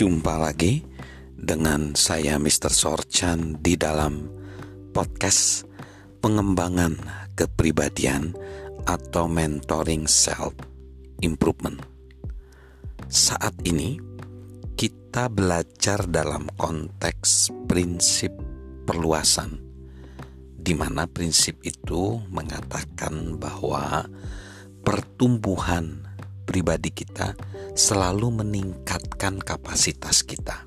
Jumpa lagi dengan saya Mr. Sorchan di dalam podcast pengembangan kepribadian atau mentoring self improvement. Saat ini kita belajar dalam konteks prinsip perluasan di mana prinsip itu mengatakan bahwa pertumbuhan pribadi kita selalu meningkatkan kapasitas kita.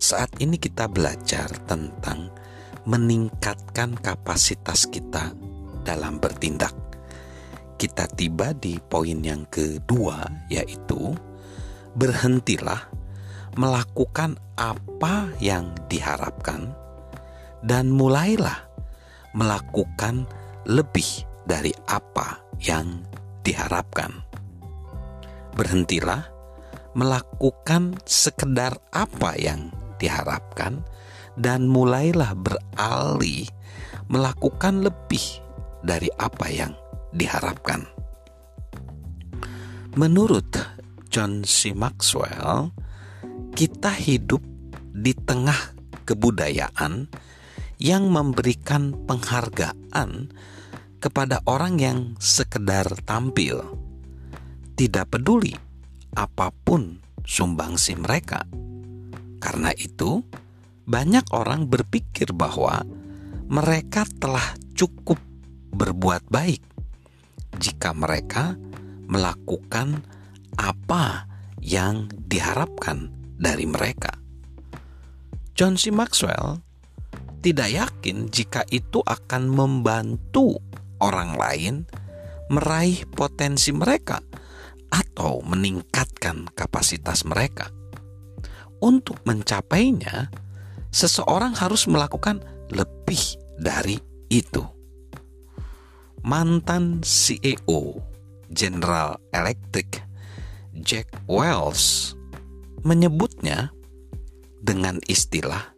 Saat ini kita belajar tentang meningkatkan kapasitas kita dalam bertindak. Kita tiba di poin yang kedua, yaitu berhentilah melakukan apa yang diharapkan, dan mulailah melakukan lebih dari apa yang diharapkan berhentilah melakukan sekedar apa yang diharapkan dan mulailah beralih melakukan lebih dari apa yang diharapkan. Menurut John C. Maxwell, kita hidup di tengah kebudayaan yang memberikan penghargaan kepada orang yang sekedar tampil tidak peduli apa pun sumbangsi mereka. Karena itu, banyak orang berpikir bahwa mereka telah cukup berbuat baik jika mereka melakukan apa yang diharapkan dari mereka. John C. Maxwell tidak yakin jika itu akan membantu orang lain meraih potensi mereka atau meningkatkan kapasitas mereka. Untuk mencapainya, seseorang harus melakukan lebih dari itu. Mantan CEO General Electric Jack Wells menyebutnya dengan istilah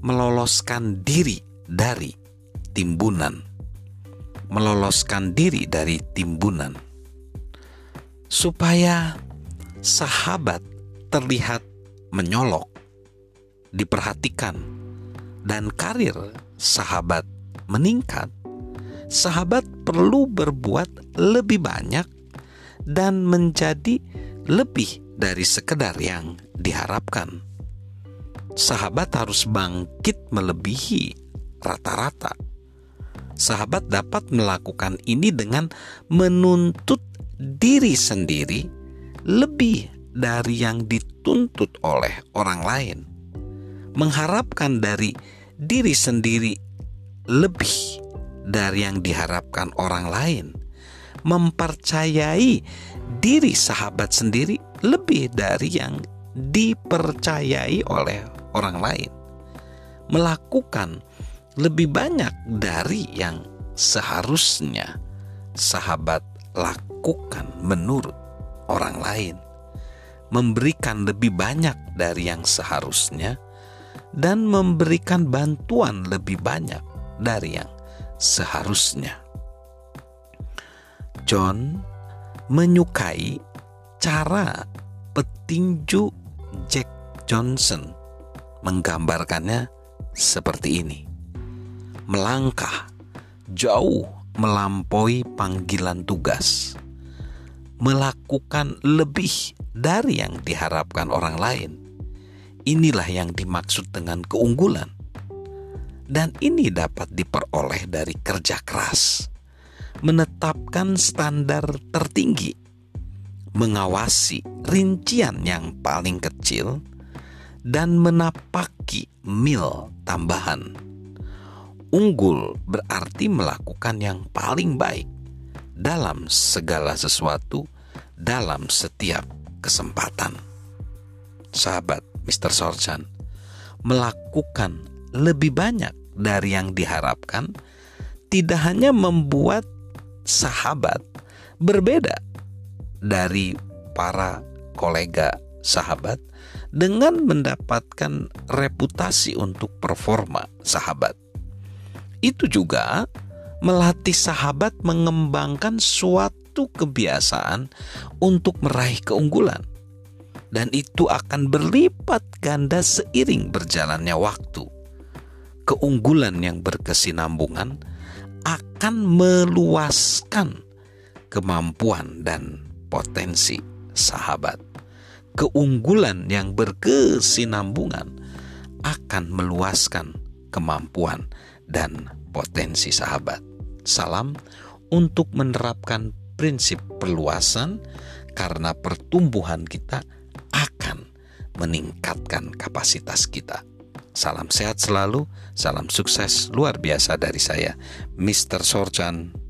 meloloskan diri dari timbunan. Meloloskan diri dari timbunan supaya sahabat terlihat menyolok, diperhatikan, dan karir sahabat meningkat, sahabat perlu berbuat lebih banyak dan menjadi lebih dari sekedar yang diharapkan. Sahabat harus bangkit melebihi rata-rata. Sahabat dapat melakukan ini dengan menuntut diri sendiri lebih dari yang dituntut oleh orang lain, mengharapkan dari diri sendiri lebih dari yang diharapkan orang lain, mempercayai diri sahabat sendiri lebih dari yang dipercayai oleh orang lain, melakukan lebih banyak dari yang seharusnya. Sahabat lakukan menurut orang lain, memberikan lebih banyak dari yang seharusnya, dan memberikan bantuan lebih banyak dari yang seharusnya. John menyukai cara petinju Jack Johnson menggambarkannya seperti ini. Melangkah jauh melampaui panggilan tugas, melakukan lebih dari yang diharapkan orang lain. Inilah yang dimaksud dengan keunggulan, dan ini dapat diperoleh dari kerja keras, menetapkan standar tertinggi, mengawasi rincian yang paling kecil, dan menapaki mil tambahan Unggul berarti melakukan yang paling baik dalam segala sesuatu dalam setiap kesempatan. Sahabat Mr. Sorchan melakukan lebih banyak dari yang diharapkan tidak hanya membuat sahabat berbeda dari para kolega sahabat dengan mendapatkan reputasi untuk performa sahabat itu juga melatih sahabat mengembangkan suatu kebiasaan untuk meraih keunggulan dan itu akan berlipat ganda seiring berjalannya waktu. Keunggulan yang berkesinambungan akan meluaskan kemampuan dan potensi sahabat. Keunggulan yang berkesinambungan akan meluaskan kemampuan dan potensi sahabat. Salam untuk menerapkan prinsip perluasan karena pertumbuhan kita akan meningkatkan kapasitas kita. Salam sehat selalu, salam sukses luar biasa dari saya, Mr. Sorchan